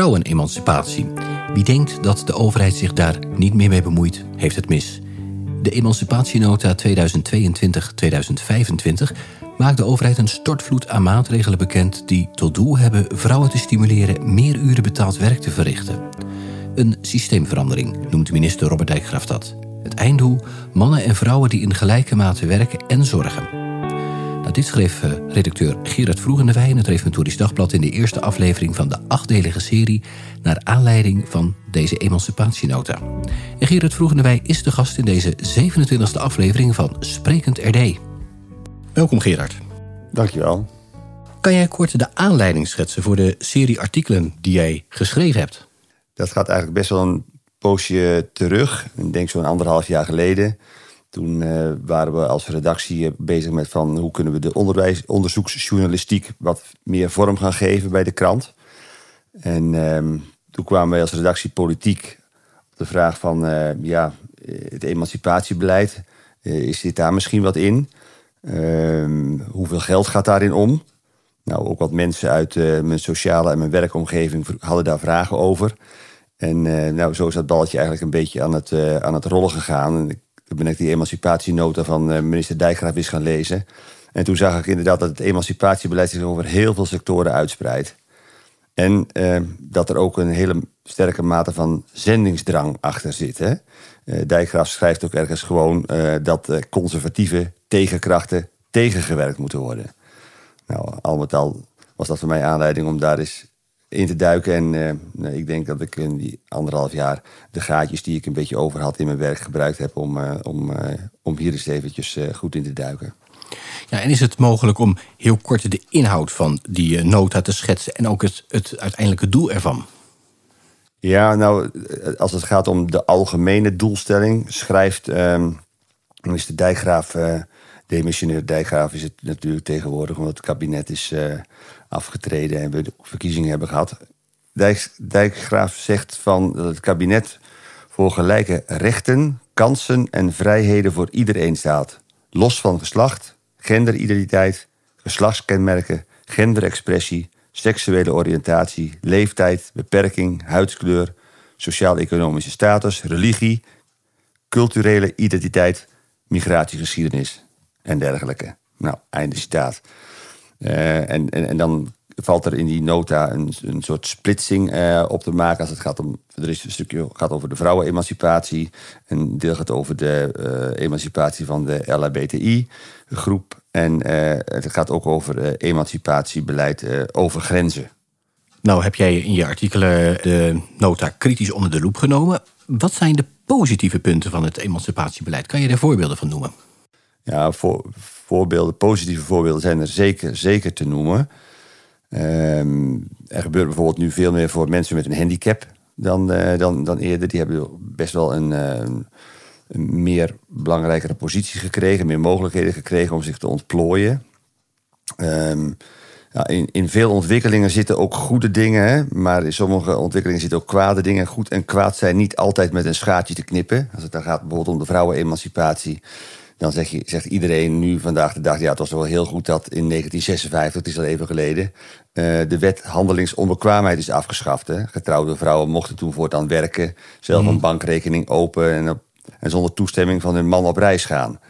vrouwenemancipatie. Wie denkt dat de overheid zich daar niet meer mee bemoeit, heeft het mis. De Emancipatienota 2022-2025 maakt de overheid een stortvloed aan maatregelen bekend die tot doel hebben vrouwen te stimuleren meer uren betaald werk te verrichten. Een systeemverandering noemt minister Robert Dijkgraaf dat. Het einddoel: mannen en vrouwen die in gelijke mate werken en zorgen. Dit schreef uh, redacteur Gerard Vroegendewij in het Reformatorisch Dagblad in de eerste aflevering van de achtdelige serie naar aanleiding van deze emancipatienota. En Gerard Vroegendewij is de gast in deze 27e aflevering van Sprekend RD. Welkom Gerard. Dankjewel. Kan jij kort de aanleiding schetsen voor de serie artikelen die jij geschreven hebt? Dat gaat eigenlijk best wel een poosje terug. Ik denk zo'n anderhalf jaar geleden. Toen uh, waren we als redactie bezig met van hoe kunnen we de onderwijs, onderzoeksjournalistiek wat meer vorm gaan geven bij de krant. En uh, toen kwamen wij als redactie politiek op de vraag van uh, ja, het emancipatiebeleid, is dit daar misschien wat in? Ehm, hoeveel geld gaat daarin om? Nou, ook wat mensen uit mijn sociale en mijn werkomgeving hadden daar vragen over. En nou, zo is dat balletje eigenlijk een beetje aan het, aan het rollen gegaan. Toen ben ik die emancipatienota van eh, minister Dijkgraaf eens gaan lezen. En toen zag ik inderdaad dat het emancipatiebeleid zich over heel veel sectoren uitspreidt. En eh, dat er ook een hele sterke mate van zendingsdrang achter zit. Hè? Uh, Dijkgraaf schrijft ook ergens gewoon uh, dat conservatieve tegenkrachten tegengewerkt moeten worden. Nou, al met al was dat voor mij aanleiding om daar eens in te duiken. En uh, ik denk dat ik in die anderhalf jaar de gaatjes die ik een beetje over had in mijn werk gebruikt heb om, uh, om, uh, om hier eens eventjes goed in te duiken. Ja, en is het mogelijk om heel kort de inhoud van die nota te schetsen en ook het, het uiteindelijke doel ervan? Ja, nou, als het gaat om de algemene doelstelling, schrijft um, minister Dijkgraaf, demissionair Dijkgraaf is het natuurlijk tegenwoordig, omdat het kabinet is afgetreden en we de verkiezingen hebben gehad. Dijk, Dijkgraaf zegt van dat het kabinet voor gelijke rechten, kansen en vrijheden voor iedereen staat. Los van geslacht, genderidentiteit, geslachtskenmerken, genderexpressie, seksuele oriëntatie, leeftijd, beperking, huidskleur, sociaal-economische status, religie, culturele identiteit, migratiegeschiedenis en dergelijke. Nou, einde citaat. Uh, en, en, en dan valt er in die nota een, een soort splitsing uh, op te maken. Als het gaat om. Er is een stukje gaat over de vrouwenemancipatie. Een deel gaat over de uh, emancipatie van de LHBTI-groep. En het gaat ook over emancipatiebeleid over grenzen. Nou, heb jij in je artikelen de nota kritisch onder de loep genomen. Wat zijn de positieve punten van het emancipatiebeleid? Kan je daar voorbeelden van noemen? Ja, voor, voorbeelden, positieve voorbeelden zijn er zeker, zeker te noemen. Um, er gebeurt bijvoorbeeld nu veel meer voor mensen met een handicap dan, uh, dan, dan eerder. Die hebben best wel een, uh, een, meer belangrijkere positie gekregen, meer mogelijkheden gekregen om zich te ontplooien. Um, ja, in, in veel ontwikkelingen zitten ook goede dingen, maar in sommige ontwikkelingen zitten ook kwade dingen. Goed en kwaad zijn niet altijd met een schaartje te knippen. Als het dan gaat bijvoorbeeld om de vrouwenemancipatie dan zeg je, zegt iedereen nu vandaag de dag... ja, het was wel heel goed dat in 1956, het is al even geleden... Uh, de wet handelingsonbekwaamheid is afgeschaft. Hè? Getrouwde vrouwen mochten toen voortaan werken... zelf een mhm. bankrekening open en, op, en zonder toestemming van hun man op reis gaan.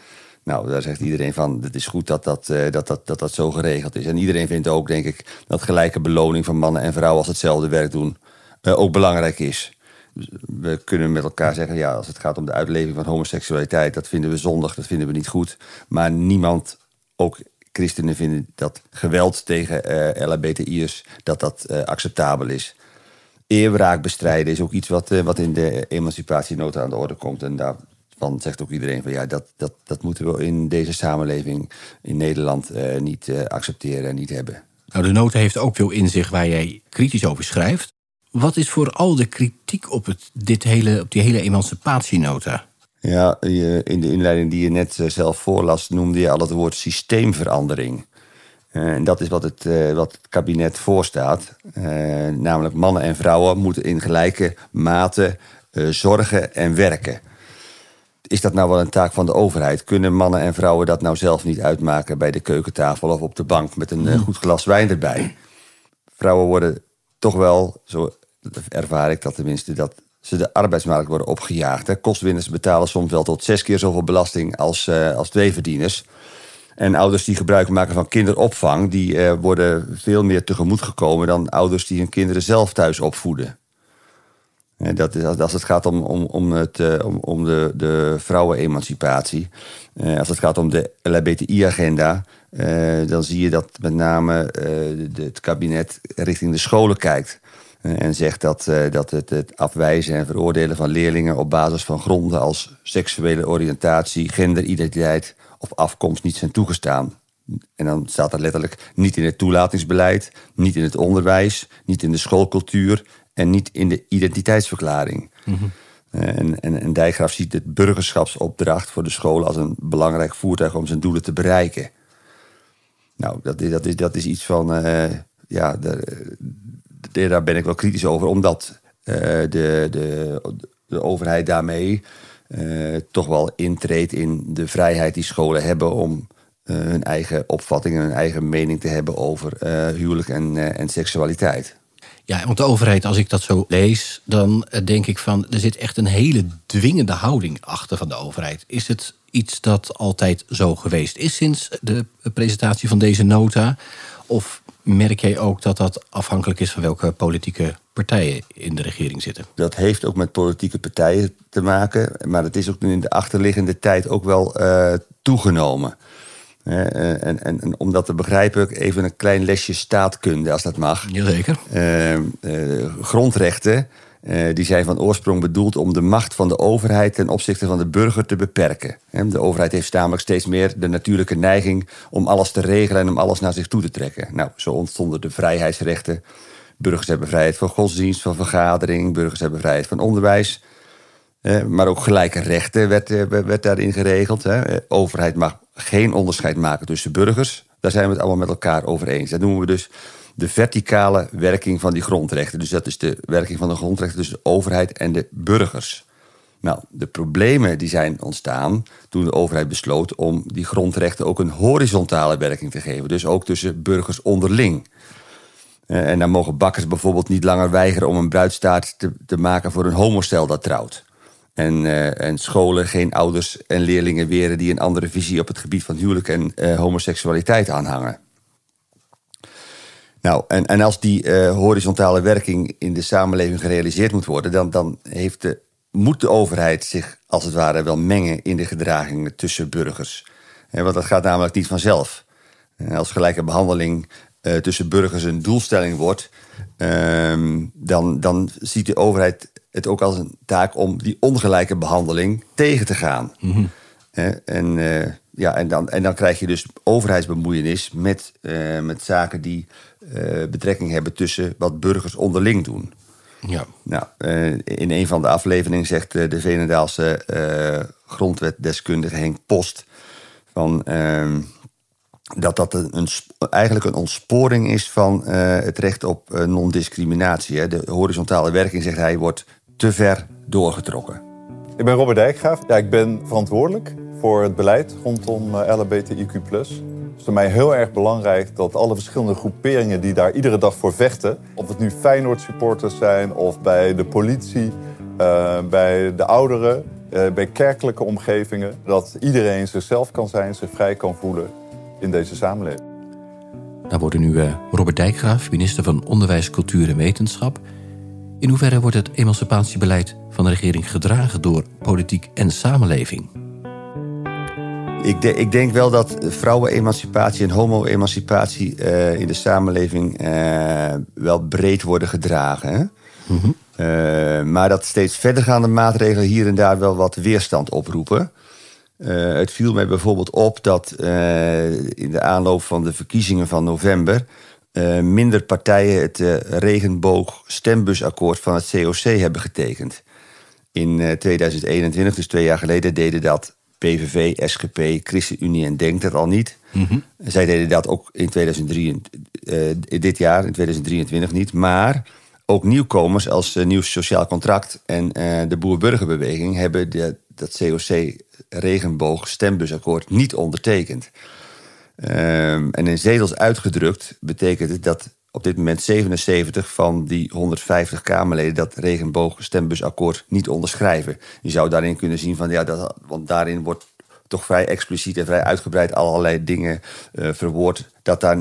Nou, daar zegt iedereen van, het is goed dat dat, uh, dat, dat, dat dat zo geregeld is. En iedereen vindt ook, denk ik, dat gelijke beloning van mannen en vrouwen... als hetzelfde werk doen, uh, ook belangrijk is we kunnen met elkaar zeggen, ja, als het gaat om de uitleving van homoseksualiteit, dat vinden we zondig, dat vinden we niet goed. Maar niemand, ook christenen, vinden dat geweld tegen uh, LHBTI'ers, dat dat uh, acceptabel is. Eerwraak bestrijden is ook iets wat, uh, wat in de emancipatienota aan de orde komt. En daarvan zegt ook iedereen van ja, dat, dat, dat moeten we in deze samenleving in Nederland niet accepteren en niet hebben. Nou, de nota heeft ook veel inzicht waar jij kritisch over schrijft. Wat is vooral de kritiek op, het, dit hele, op die hele emancipatienota? Ja, in de inleiding die je net eh, zelf voorlas, noemde je al het woord systeemverandering. Eh, en dat is wat het, eh, wat het kabinet voorstaat. namelijk mannen en vrouwen moeten in gelijke mate zorgen en werken. Is dat nou wel een taak van de overheid? Kunnen mannen en vrouwen dat nou zelf niet uitmaken bij de keukentafel of op de bank met een goed glas wijn erbij? Vrouwen worden toch wel, zo ervaar ik dat tenminste, dat ze de arbeidsmarkt worden opgejaagd. Hè. Kostwinners betalen soms wel tot zes keer zoveel belasting als, uh, als tweeverdieners. En ouders die gebruik maken van kinderopvang, die uh, worden veel meer tegemoet gekomen dan ouders die hun kinderen zelf thuis opvoeden. En dat is, als het gaat om, om, om, het, uh, om, om de, de vrouwenemancipatie, als het gaat om de LHBTI-agenda, dan zie je dat met name het kabinet richting de scholen kijkt. Eh, en zegt dat, eh, dat het, het afwijzen en veroordelen van leerlingen op basis van gronden als seksuele oriëntatie, genderidentiteit of afkomst niet zijn toegestaan. En dan staat dat letterlijk niet in het toelatingsbeleid, niet in het onderwijs, niet in de schoolcultuur en niet in de identiteitsverklaring. Mhm. Eh, en, en, en Dijkgraaf ziet het burgerschapsopdracht voor de scholen als een belangrijk voertuig om zijn doelen te bereiken. Nou, dat is, dat is, dat is iets van. ja, de, daar ben ik wel kritisch over, omdat uh, de, de, de overheid daarmee uh, toch wel intreedt in de vrijheid die scholen hebben om uh, hun eigen opvatting en hun eigen mening te hebben over huwelijk en, en seksualiteit. Ja, want de overheid, als ik dat zo lees, dan denk ik van er zit echt een hele dwingende houding achter van de overheid. Is het iets dat altijd zo geweest is sinds de presentatie van deze nota? Of merk jij ook dat dat afhankelijk is van welke politieke partijen in de regering zitten? Dat heeft ook met politieke partijen te maken. Maar het is ook nu in de achterliggende tijd ook wel uh, toegenomen. Uh, en, en, en, om dat te begrijpen, even een klein lesje staatkunde, als dat mag. Jazeker. Uh, grondrechten uh, die zijn van oorsprong bedoeld om de macht van de overheid ten opzichte van de burger te beperken. De overheid heeft namelijk steeds meer de natuurlijke neiging om alles te regelen en om alles naar zich toe te trekken. Nou, zo ontstonden de vrijheidsrechten. Burgers hebben vrijheid van godsdienst, van vergadering, burgers hebben vrijheid van onderwijs. Maar ook gelijke rechten werd, eh, werd daarin geregeld. De overheid mag geen onderscheid maken tussen burgers. Daar zijn we het allemaal met elkaar over eens. Dat noemen we dus de verticale werking van die grondrechten. Dus dat is de werking van de grondrechten tussen de overheid en de burgers. Nou, de problemen die zijn ontstaan toen de overheid besloot om die grondrechten ook een horizontale werking te geven. Dus ook tussen burgers onderling. Eh, en dan mogen bakkers bijvoorbeeld niet langer weigeren om een bruidstaart te, te maken voor een homostel dat trouwt. En, uh, en, scholen geen ouders en leerlingen weren die een andere visie op het gebied van huwelijk en uh, homoseksualiteit aanhangen. Nou, en, en als die uh, horizontale werking in de samenleving gerealiseerd moet worden, dan, dan heeft de, moet de overheid zich als het ware wel mengen in de gedragingen tussen burgers. En want dat gaat namelijk niet vanzelf. En als gelijke behandeling uh, tussen burgers een doelstelling wordt, uh, dan, dan ziet de overheid het ook als een taak om die ongelijke behandeling tegen te gaan. Mm -hmm. En uh, ja, en dan, en dan krijg je dus overheidsbemoeienis met, met zaken die uh, betrekking hebben tussen wat burgers onderling doen. Ja. Nou, uh, in een van de afleveringen zegt de Venendaalse grondwetdeskundige Henk Post van, ehm, dat dat een, een, eigenlijk een ontsporing is van het recht op non-discriminatie. De horizontale werking, zegt hij, wordt te ver doorgetrokken. Ik ben Robert Dijkgraaf. Ja, ik ben verantwoordelijk voor het beleid rondom uh, LHBTIQ+. Is voor mij heel erg belangrijk dat alle verschillende groeperingen die daar iedere dag voor vechten, of het nu Feyenoord supporters zijn of bij de politie, uh, bij de ouderen, uh, bij kerkelijke omgevingen, dat iedereen zichzelf kan zijn, zich vrij kan voelen in deze samenleving. Daar worden nu Robert Dijkgraaf, minister van Onderwijs, Cultuur en Wetenschap. In hoeverre wordt het emancipatiebeleid van de regering gedragen door politiek en samenleving? Ik, de, ik, denk wel dat vrouwenemancipatie en homo-emancipatie uh, in de samenleving uh, wel breed worden gedragen. Mm -hmm. uh, maar dat steeds verdergaande maatregelen hier en daar wel wat weerstand oproepen. het viel mij bijvoorbeeld op dat in de aanloop van de verkiezingen van november minder partijen het regenboog stembusakkoord van het COC hebben getekend. In 2021, dus twee jaar geleden, deden dat PVV, SGP, ChristenUnie en Denk dat al niet. Mm Zij deden dat ook in 2003, uh, eh, dit jaar, in 2023 niet. Maar ook nieuwkomers als uh, Nieuw Sociaal Contract en uh, de Boer-Burgerbeweging hebben de, dat COC-regenboog stembusakkoord niet ondertekend. Um, en in zetels uitgedrukt betekent het dat op dit moment 77 van die 150 Kamerleden dat regenboogstembussakkoord niet onderschrijven. Je zou daarin kunnen zien van ja, dat, want daarin wordt toch vrij expliciet en vrij uitgebreid allerlei dingen uh, verwoord. Dat daar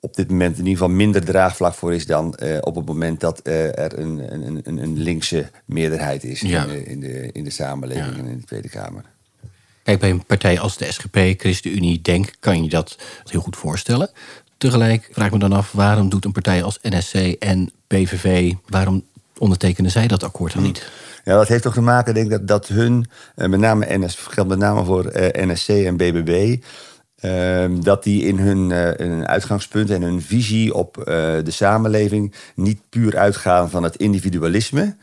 op dit moment in ieder geval minder draagvlak voor is dan uh, op het moment dat uh, er een, een, een, een, linkse meerderheid is ja. in, de, in, de, in de samenleving ja. en in de Tweede Kamer. Kijk, bij een partij als de SGP, ChristenUnie, Denk, kan je dat heel goed voorstellen. Tegelijk vraag ik me dan af, waarom doet een partij als NSC en PVV, waarom ondertekenen zij dat akkoord dan niet? Ja, dat heeft toch te maken, denk ik, dat, dat hun, eh, met name NS, geldt met name voor eh, NSC en BBB, ehm, dat die in hun, uh, hun uitgangspunt en hun visie op de samenleving niet puur uitgaan van het individualisme,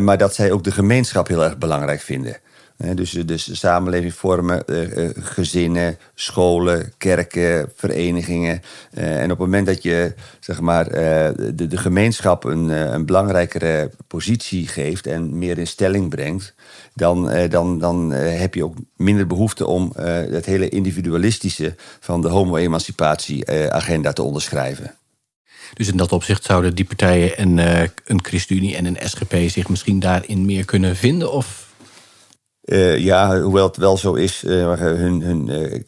maar dat zij ook de gemeenschap heel erg belangrijk vinden. Dus, dus de samenleving vormen, eh, eh, gezinnen, scholen, kerken, verenigingen. Eh, en op het moment dat je zeg maar, de, de gemeenschap een, een belangrijkere positie geeft en meer in stelling brengt, dan, dan, dan heb je ook minder behoefte om het hele individualistische van de homo-emancipatieagenda te onderschrijven. Dus in dat opzicht zouden die partijen en een ChristenUnie en een SGP zich misschien daarin meer kunnen vinden? Of uh, ja, hoewel het wel zo is, uh, hun, hun, uh,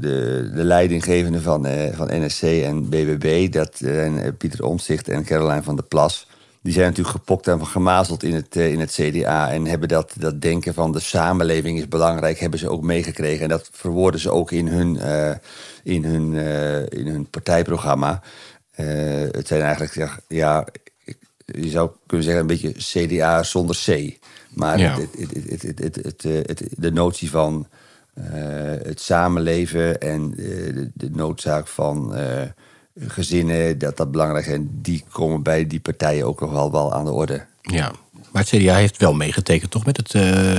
de, de leidinggevenden van, van NSC en BBB, dat zijn Pieter Omtzigt en Caroline van der Plas, die zijn natuurlijk gepokt en gemazeld in het, in het CDA en hebben dat, dat denken van de samenleving is belangrijk, hebben ze ook meegekregen. En dat verwoorden ze ook in hun, in hun, in hun partijprogramma. het zijn eigenlijk, ja, je zou kunnen zeggen, een beetje CDA zonder C. Maar het, de notie van uh, het samenleven en de, de, noodzaak van uh, gezinnen, dat dat belangrijk is, die komen bij die partijen ook nog wel, wel aan de orde. Ja, maar het CDA heeft wel meegetekend, toch? Met het.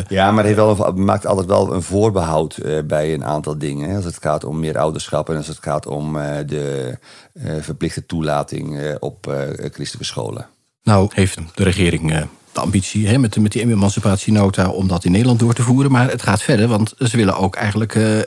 Ja, maar het heeft wel, maakt altijd wel een voorbehoud bij een aantal dingen. Als het gaat om meer ouderschap en als het gaat om de verplichte toelating op christelijke scholen. Nou, heeft de regering ambitie hè, met, met die emancipatienota om dat in Nederland door te voeren. Maar het gaat verder, want ze willen ook eigenlijk uh,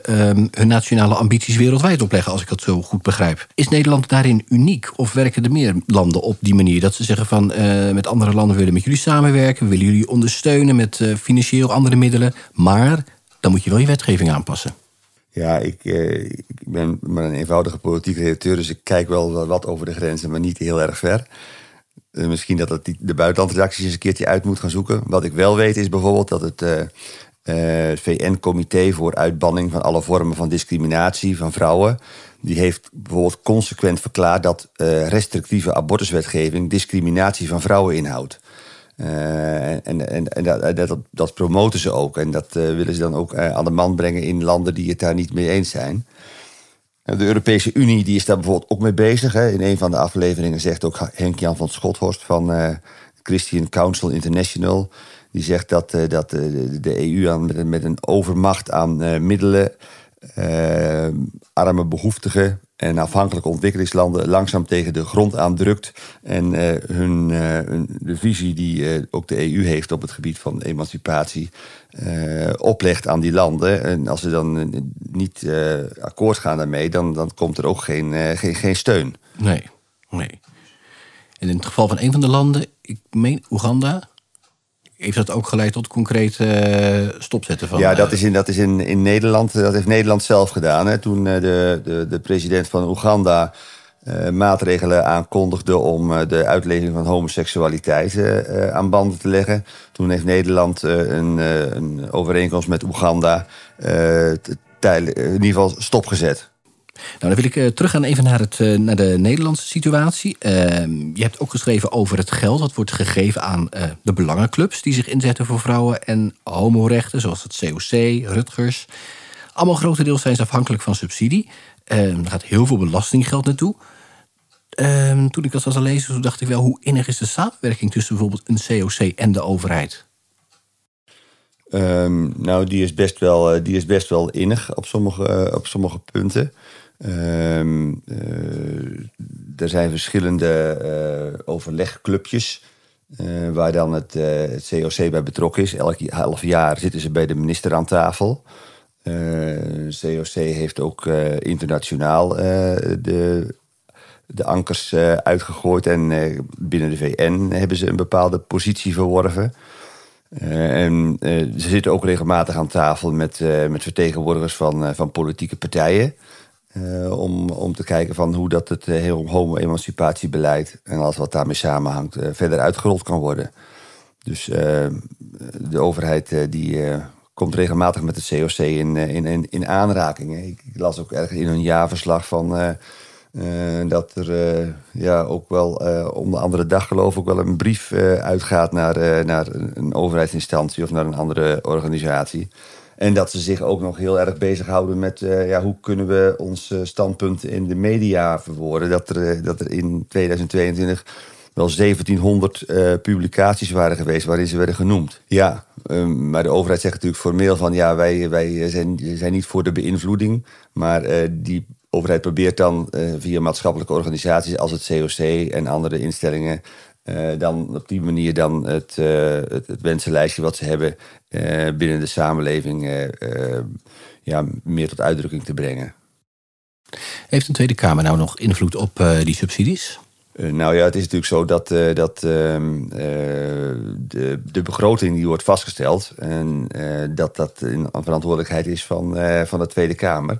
hun nationale ambities wereldwijd opleggen, als ik dat zo goed begrijp. Is Nederland daarin uniek? Of werken er meer landen op die manier? Dat ze zeggen van uh, met andere landen willen met jullie samenwerken, we willen jullie ondersteunen met uh, financieel andere middelen. Maar dan moet je wel je wetgeving aanpassen. Ja, ik, ik ben maar een eenvoudige politieke redacteur, dus ik kijk wel wat over de grenzen, maar niet heel erg ver. Uh, misschien dat het de buitenlandredacties eens een keertje uit moet gaan zoeken. Wat ik wel weet is bijvoorbeeld dat het uh, uh, VN-comité voor uitbanning van alle vormen van discriminatie van vrouwen. Die heeft bijvoorbeeld consequent verklaard dat restrictieve abortuswetgeving discriminatie van vrouwen inhoudt. en en, en dat, dat, dat, promoten ze ook. En dat willen ze dan ook aan de man brengen in landen die het daar niet mee eens zijn. De Europese Unie die is daar bijvoorbeeld ook mee bezig. Hè. In een van de afleveringen zegt ook Henk-Jan van Schothorst van uh, Christian Council International. Die zegt dat, uh, dat uh, de EU aan, met, met, een overmacht aan middelen arme behoeftigen en afhankelijke ontwikkelingslanden langzaam tegen de grond aandrukt. En uh, hun, uh, hun, de visie die ook de EU heeft op het gebied van emancipatie oplegt aan die landen. En als ze dan niet akkoord gaan daarmee, dan, dan komt er ook geen, geen, geen steun. Nee, nee. En in het geval van een van de landen, ik meen Oeganda, heeft dat ook geleid tot concrete uh, stopzetten van... Ja, dat eh, is in, dat is in, in Nederland, dat heeft Nederland zelf gedaan. Hè. Toen uh, de, de, de president van Oeganda uh, maatregelen aankondigde... om de uitleving van homoseksualiteit aan banden te leggen. Toen heeft Nederland een, een overeenkomst met Oeganda... in ieder geval stopgezet. Nou, dan wil ik uh, teruggaan even naar, het, uh, naar de Nederlandse situatie. Uh, je hebt ook geschreven over het geld dat wordt gegeven aan uh, de belangenclubs die zich inzetten voor vrouwen en homorechten, zoals het COC, Rutgers. Allemaal grotendeels zijn ze afhankelijk van subsidie. er gaat heel veel belastinggeld naartoe. Ehm, toen ik dat was al lezen, dacht ik wel, hoe innig is de samenwerking tussen bijvoorbeeld een COC en de overheid? Nou, die is, best wel, die is best wel innig op sommige, op sommige punten. Um, er zijn verschillende uh, overlegclubjes. Uh, waar dan het, het, COC bij betrokken is. Elk half jaar zitten ze bij de minister aan tafel. COC heeft ook internationaal de de ankers uitgegooid en binnen de VN hebben ze een bepaalde positie verworven. en ze zitten ook regelmatig aan tafel met, met vertegenwoordigers van, van politieke partijen. Om, om te kijken van hoe dat het heel homo-emancipatiebeleid en alles wat daarmee samenhangt verder uitgerold kan worden. Dus de overheid die komt regelmatig met het COC in, eh, in, in, in aanraking. Ik, las ook ergens in een jaarverslag van uh, uh, dat er uh, ja, ook wel om de andere dag geloof ik wel een brief uitgaat naar, naar een overheidsinstantie of naar een andere organisatie. En dat ze zich ook nog heel erg bezighouden met ja, hoe kunnen we ons standpunt in de media verwoorden. Dat er, dat er in 2022 wel 1700 publicaties waren geweest waarin ze werden genoemd. Ja, Ehm, maar de overheid zegt natuurlijk formeel van ja, wij, wij zijn, zijn niet voor de beïnvloeding. Maar die overheid probeert dan via maatschappelijke organisaties als het COC en andere instellingen. Uh, dan op die manier dan het, het, het, wensenlijstje wat ze hebben binnen de samenleving ja, meer tot uitdrukking te brengen. Heeft een Tweede Kamer nou nog invloed op die subsidies? Eh, nou ja, het is natuurlijk zo dat, dat ehm, eh, de, de begroting die wordt vastgesteld en dat dat een verantwoordelijkheid is van, van de Tweede Kamer.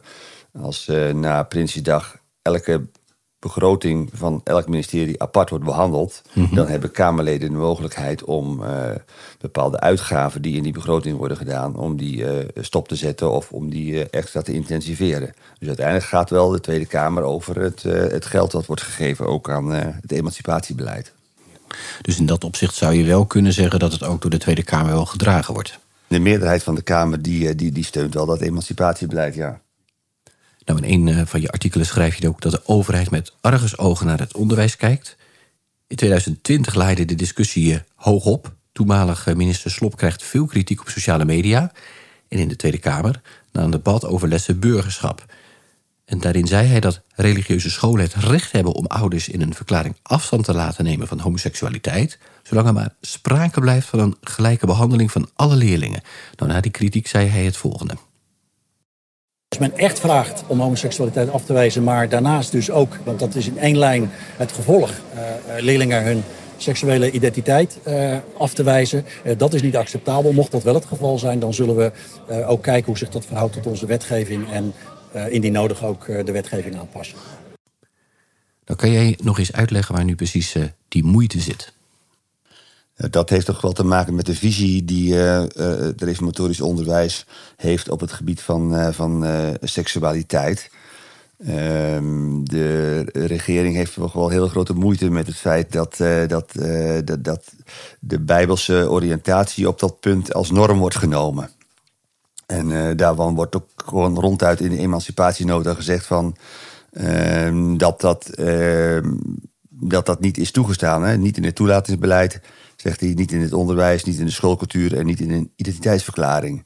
Als na Prinsjesdag elke begroting van elk ministerie apart wordt behandeld, mhm. dan hebben Kamerleden de mogelijkheid om uh, bepaalde uitgaven die in die begroting worden gedaan, om die uh, stop te zetten of om die uh, extra te intensiveren. Dus uiteindelijk gaat wel de Tweede Kamer over het, het geld dat wordt gegeven ook aan het emancipatiebeleid. Dus in dat opzicht zou je wel kunnen zeggen dat het ook door de Tweede Kamer wel gedragen wordt. De meerderheid van de Kamer die, die, die steunt wel dat emancipatiebeleid, ja. Nou, in een eh, van je artikelen schrijf je ook dat de overheid met argusogen naar het onderwijs kijkt. In 2020 leidde de discussie eh, hoog op. Toenmalig minister Slop krijgt veel kritiek op sociale media. En in de Tweede Kamer na een debat over lessen burgerschap. En daarin zei hij dat religieuze scholen het recht hebben om ouders in een verklaring afstand te laten nemen van homoseksualiteit, zolang er maar sprake blijft van een gelijke behandeling van alle leerlingen. Nou, na die kritiek zei hij het volgende. Als men echt vraagt om homoseksualiteit af te wijzen, maar daarnaast dus ook, want dat is in één lijn het gevolg, uh, leerlingen hun seksuele identiteit uh, af te wijzen. Dat is niet acceptabel. Mocht dat wel het geval zijn, dan zullen we ook kijken hoe zich dat verhoudt tot onze wetgeving en indien nodig ook de wetgeving aanpassen. Dan kan jij nog eens uitleggen waar nu precies die moeite zit. Dat heeft toch wel te maken met de visie die het reformatorisch onderwijs heeft op het gebied van, uh, van seksualiteit. Ehm, de regering heeft toch wel heel grote moeite met het feit dat, dat, dat, dat de bijbelse oriëntatie op dat punt als norm wordt genomen. En daarvan wordt ook gewoon ronduit in de emancipatienota gezegd van ehm, dat, dat, ehm, dat dat niet is toegestaan. Hè? Niet in het toelatingsbeleid zegt hij, niet in het onderwijs, niet in de schoolcultuur en niet in een identiteitsverklaring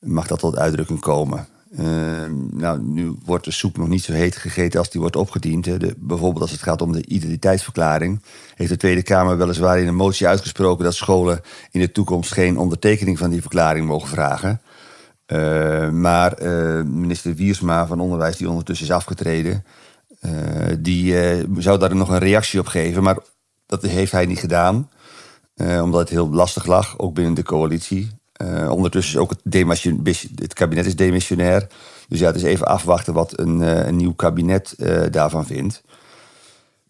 mag dat tot uitdrukking komen. Ehm, nou, nu wordt de soep nog niet zo heet gegeten als die wordt opgediend. De, bijvoorbeeld als het gaat om de identiteitsverklaring. Heeft de Tweede Kamer weliswaar in een motie uitgesproken dat scholen in de toekomst geen ondertekening van die verklaring mogen vragen. Ehm, maar uh, minister Wiersma van Onderwijs, die ondertussen is afgetreden, uh, die uh, zou daar nog een reactie op geven. Maar dat heeft hij niet gedaan. Uh, omdat het heel lastig lag, ook binnen de coalitie. Uh, ondertussen is ook het, het, kabinet is demissionair. Dus ja, het is even afwachten wat een, een nieuw kabinet daarvan vindt.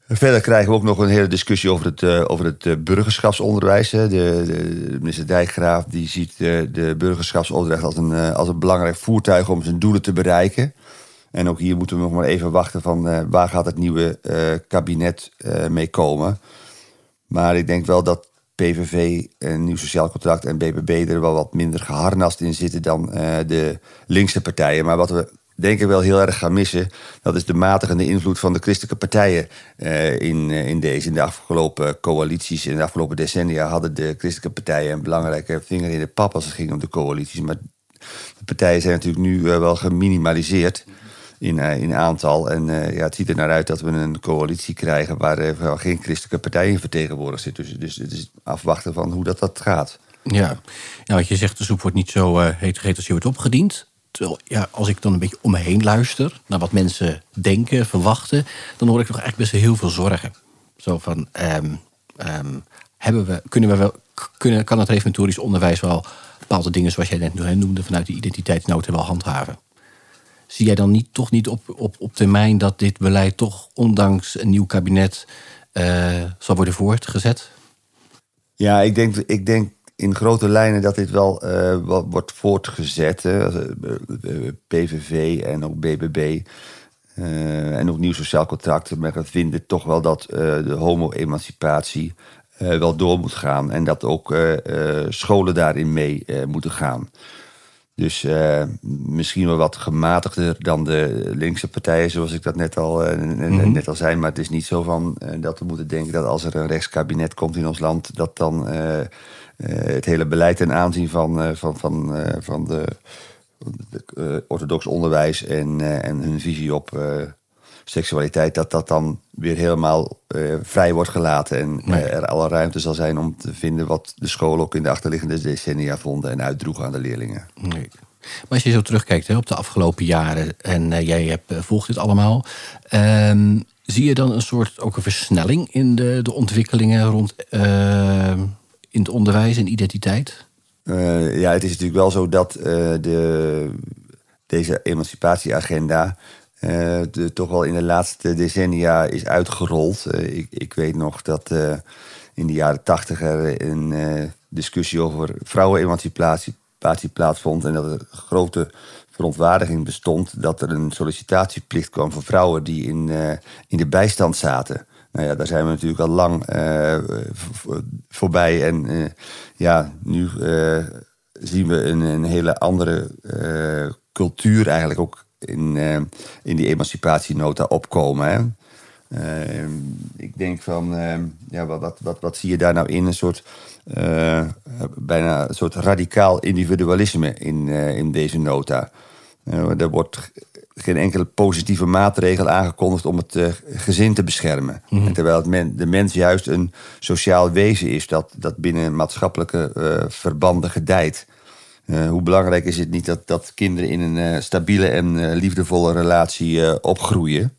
Verder krijgen we ook nog een hele discussie over het, over het burgerschapsonderwijs. De, de, minister Dijkgraaf die ziet de burgerschapsonderwijs als een, als een belangrijk voertuig om zijn doelen te bereiken. En ook hier moeten we nog maar even wachten van waar gaat het nieuwe kabinet mee komen. Maar ik denk wel dat PVV, een nieuw sociaal contract en BBB er wel wat minder geharnast in zitten dan uh, de linkse partijen. Maar wat we denk ik wel heel erg gaan missen, dat is de matigende invloed van de christelijke partijen uh, in, in deze. In de afgelopen coalities, in de afgelopen decennia hadden de christelijke partijen een belangrijke vinger in de pap als het ging om de coalities. Maar de partijen zijn natuurlijk nu wel geminimaliseerd in, uh, in aantal. En uh, ja, het ziet er naar uit dat we een coalitie krijgen waar uh, geen christelijke partijen vertegenwoordigd zit. Dus, dus het is afwachten van hoe dat, dat gaat. Ja. ja, wat je zegt, de soep wordt niet zo heet gegeten als je wordt opgediend. terwijl, ja, als ik dan een beetje om me heen luister naar wat mensen denken, verwachten, dan hoor ik toch eigenlijk best heel veel zorgen. Zo van, ehm, ehm, hebben we, kunnen we wel, kunnen, kan het reformatorisch onderwijs wel bepaalde dingen zoals jij net noemde vanuit de identiteitsnota wel handhaven? Zie jij dan niet, toch niet op, op, op termijn dat dit beleid toch ondanks een nieuw kabinet uh, zal worden voortgezet? Ja, ik denk, ik denk in grote lijnen dat dit wel uh, wordt voortgezet. Eh, PVV en ook BBB. En ook nieuw sociaal contract. Maar vinden toch wel dat de homo-emancipatie wel door moet gaan. En dat ook scholen daarin mee moeten gaan. Dus uh, misschien wel wat gematigder dan de linkse partijen, zoals ik dat net al, uh, mm-hmm. net al zei. Maar het is niet zo van uh, dat we moeten denken dat als er een rechtskabinet komt in ons land, dat dan het hele beleid ten aanzien van, van, van, van de, de orthodox onderwijs en, en hun visie op seksualiteit, dat dat dan weer helemaal uh, vrij wordt gelaten. En nee. uh, er alle ruimte zal zijn om te vinden wat de school ook in de achterliggende decennia vonden en uitdroegen aan de leerlingen. Nee. Maar als je zo terugkijkt hè, op de afgelopen jaren en uh, jij hebt, volgt dit allemaal, ehm, zie je dan een soort ook een versnelling in de, de ontwikkelingen rond in het onderwijs en identiteit? ja, het is natuurlijk wel zo dat de, deze emancipatieagenda de, toch wel in de laatste decennia is uitgerold. Uh, ik, ik, weet nog dat uh, in de jaren tachtig er een discussie over vrouwenemancipatie plaatsvond. En dat er grote verontwaardiging bestond dat er een sollicitatieplicht kwam voor vrouwen die in, in de bijstand zaten. Nou ja, daar zijn we natuurlijk al lang voorbij. En ja, nu zien we een, een hele andere cultuur eigenlijk ook in, uh, in die emancipatienota opkomen. Hè? Uh, ik denk van, uh, ja, wat, wat, wat, zie je daar nou in? Een soort, bijna een soort radicaal individualisme in, in deze nota. er wordt geen enkele positieve maatregel aangekondigd om het gezin te beschermen. Mhm. terwijl het men, de mens juist een sociaal wezen is dat, dat binnen maatschappelijke verbanden gedijt. Uh, hoe belangrijk is het niet dat, dat kinderen in een uh, stabiele en uh, liefdevolle relatie opgroeien?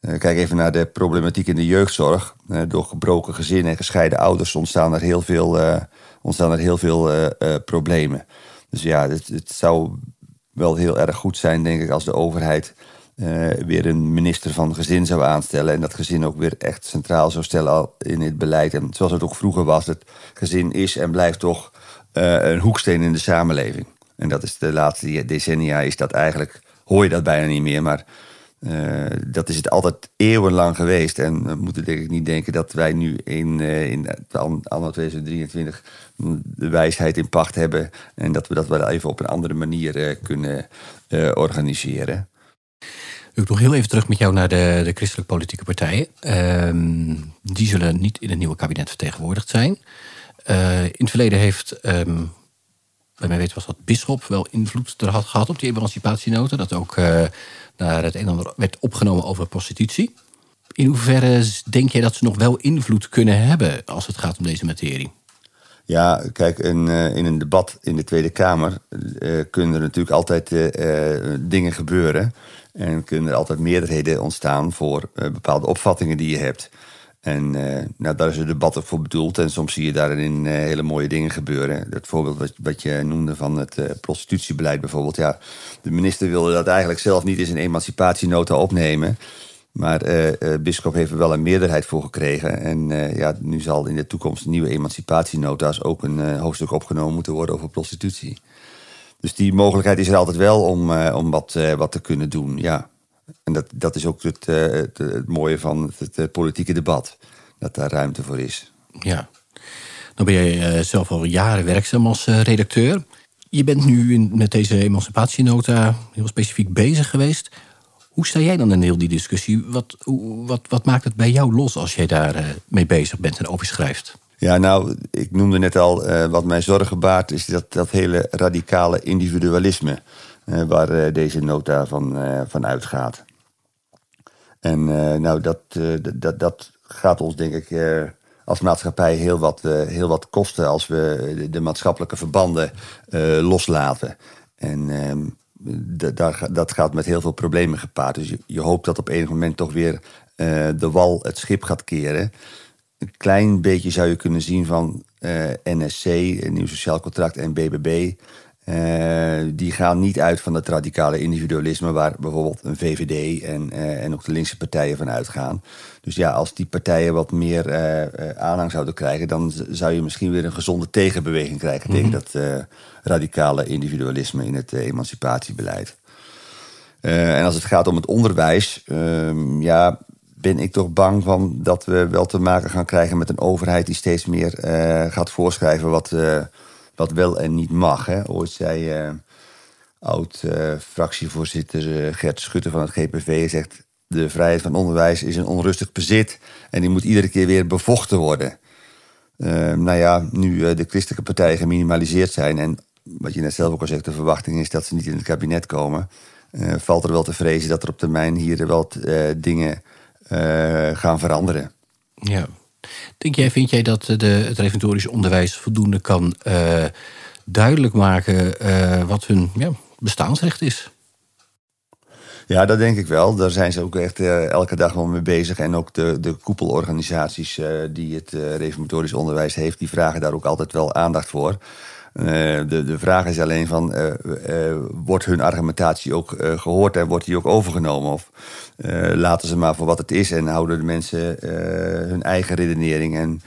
kijk even naar de problematiek in de jeugdzorg. door gebroken gezinnen en gescheiden ouders ontstaan er heel veel, ontstaan er heel veel problemen. Dus ja, het, het, zou wel heel erg goed zijn, denk ik, als de overheid weer een minister van gezin zou aanstellen. En dat gezin ook weer echt centraal zou stellen in het beleid. En zoals het ook vroeger was, het gezin is en blijft toch een hoeksteen in de samenleving. En dat is de laatste decennia is dat eigenlijk, hoor je dat bijna niet meer, maar uh, dat is het altijd eeuwenlang geweest. En we moeten denk ik niet denken dat wij nu in, uh, in anno 2023 de wijsheid in pacht hebben en dat we dat wel even op een andere manier kunnen organiseren. Ik nog heel even terug met jou naar de, de christelijke politieke partijen. Ehm, die zullen niet in het nieuwe kabinet vertegenwoordigd zijn. Uh, in het verleden heeft, um, bij mij weten was dat Bisschop wel invloed er had gehad op die emancipatienota. Dat ook uh, naar het een en ander werd opgenomen over prostitutie. In hoeverre denk jij dat ze nog wel invloed kunnen hebben als het gaat om deze materie? Ja, kijk, in, uh, in een debat in de Tweede Kamer kunnen er natuurlijk altijd dingen gebeuren. En kunnen er altijd meerderheden ontstaan voor bepaalde opvattingen die je hebt. En uh, nou, daar is het debat voor bedoeld. En soms zie je daarin uh, hele mooie dingen gebeuren. Het voorbeeld wat, wat je noemde van het uh, prostitutiebeleid bijvoorbeeld. Ja, de minister wilde dat eigenlijk zelf niet in zijn emancipatienota opnemen. Maar Bisschop heeft er wel een meerderheid voor gekregen. En ja, nu zal in de toekomst nieuwe emancipatienota's ook een hoofdstuk opgenomen moeten worden over prostitutie. Dus die mogelijkheid is er altijd wel om, om wat, wat te kunnen doen, ja. En dat, dat is ook het, eh, het, het mooie van het, het, politieke debat. Dat daar ruimte voor is. Ja. Dan ben jij eh, zelf al jaren werkzaam als eh, redacteur. Je bent nu in, met deze emancipatienota heel specifiek bezig geweest. Hoe sta jij dan in heel die discussie? Wat, wat, wat maakt het bij jou los als jij daar mee bezig bent en over schrijft? Ja, nou, ik noemde net al, wat mij zorgen baart, is dat, dat hele radicale individualisme. Eh, waar eh, deze nota van, eh, van uitgaat. En nou, dat, dat, dat gaat ons denk ik als maatschappij heel wat, heel wat kosten als we de, maatschappelijke verbanden loslaten. En ehm, dat gaat met heel veel problemen gepaard. Dus je, je hoopt dat op enig moment toch weer de wal het schip gaat keren. Een klein beetje zou je kunnen zien van NSC, Nieuw Sociaal Contract en BBB. Uh, die gaan niet uit van het radicale individualisme waar bijvoorbeeld een VVD en, uh, en ook de linkse partijen van uitgaan. Dus ja, als die partijen wat meer uh, aanhang zouden krijgen, dan zou je misschien weer een gezonde tegenbeweging krijgen tegen mhm. dat radicale individualisme in het emancipatiebeleid. en als het gaat om het onderwijs, ehm, ja, ben ik toch bang van dat we wel te maken gaan krijgen met een overheid die steeds meer gaat voorschrijven wat wat wel en niet mag. Hè. Ooit zei uh, oud-fractievoorzitter uh, uh, Gert Schutte van het GPV... zegt de vrijheid van onderwijs is een onrustig bezit... en die moet iedere keer weer bevochten worden. nou ja, nu de christelijke partijen geminimaliseerd zijn... en wat je net zelf ook al zegt, de verwachting is dat ze niet in het kabinet komen... valt er wel te vrezen dat er op termijn hier wel dingen gaan veranderen. Ja, Denk jij, vind jij dat de, het reformatorisch onderwijs voldoende kan uh, duidelijk maken uh, wat hun ja, bestaansrecht is? Ja, dat denk ik wel. Daar zijn ze ook echt elke dag wel mee bezig. En ook de, de koepelorganisaties die het reformatorisch onderwijs heeft, die vragen daar ook altijd wel aandacht voor. De, de vraag is alleen van, wordt hun argumentatie ook gehoord en wordt die ook overgenomen? Of laten ze maar voor wat het is en houden de mensen hun eigen redenering. En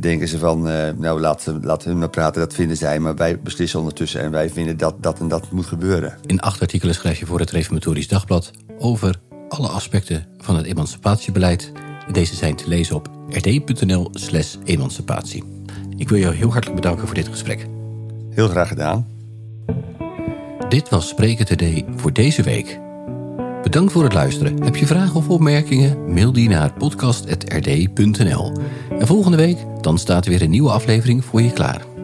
denken ze van, nou laten, laten hun maar praten, dat vinden zij. Maar wij beslissen ondertussen en wij vinden dat dat en dat moet gebeuren. In acht artikelen schrijf je voor het Reformatorisch Dagblad over alle aspecten van het emancipatiebeleid. Deze zijn te lezen op rd.nl slash emancipatie. Ik wil jou heel hartelijk bedanken voor dit gesprek. Heel graag gedaan. Dit was Spreken Today voor deze week. Bedankt voor het luisteren. Heb je vragen of opmerkingen? Mail die naar podcast.rd.nl. En volgende week dan staat er weer een nieuwe aflevering voor je klaar.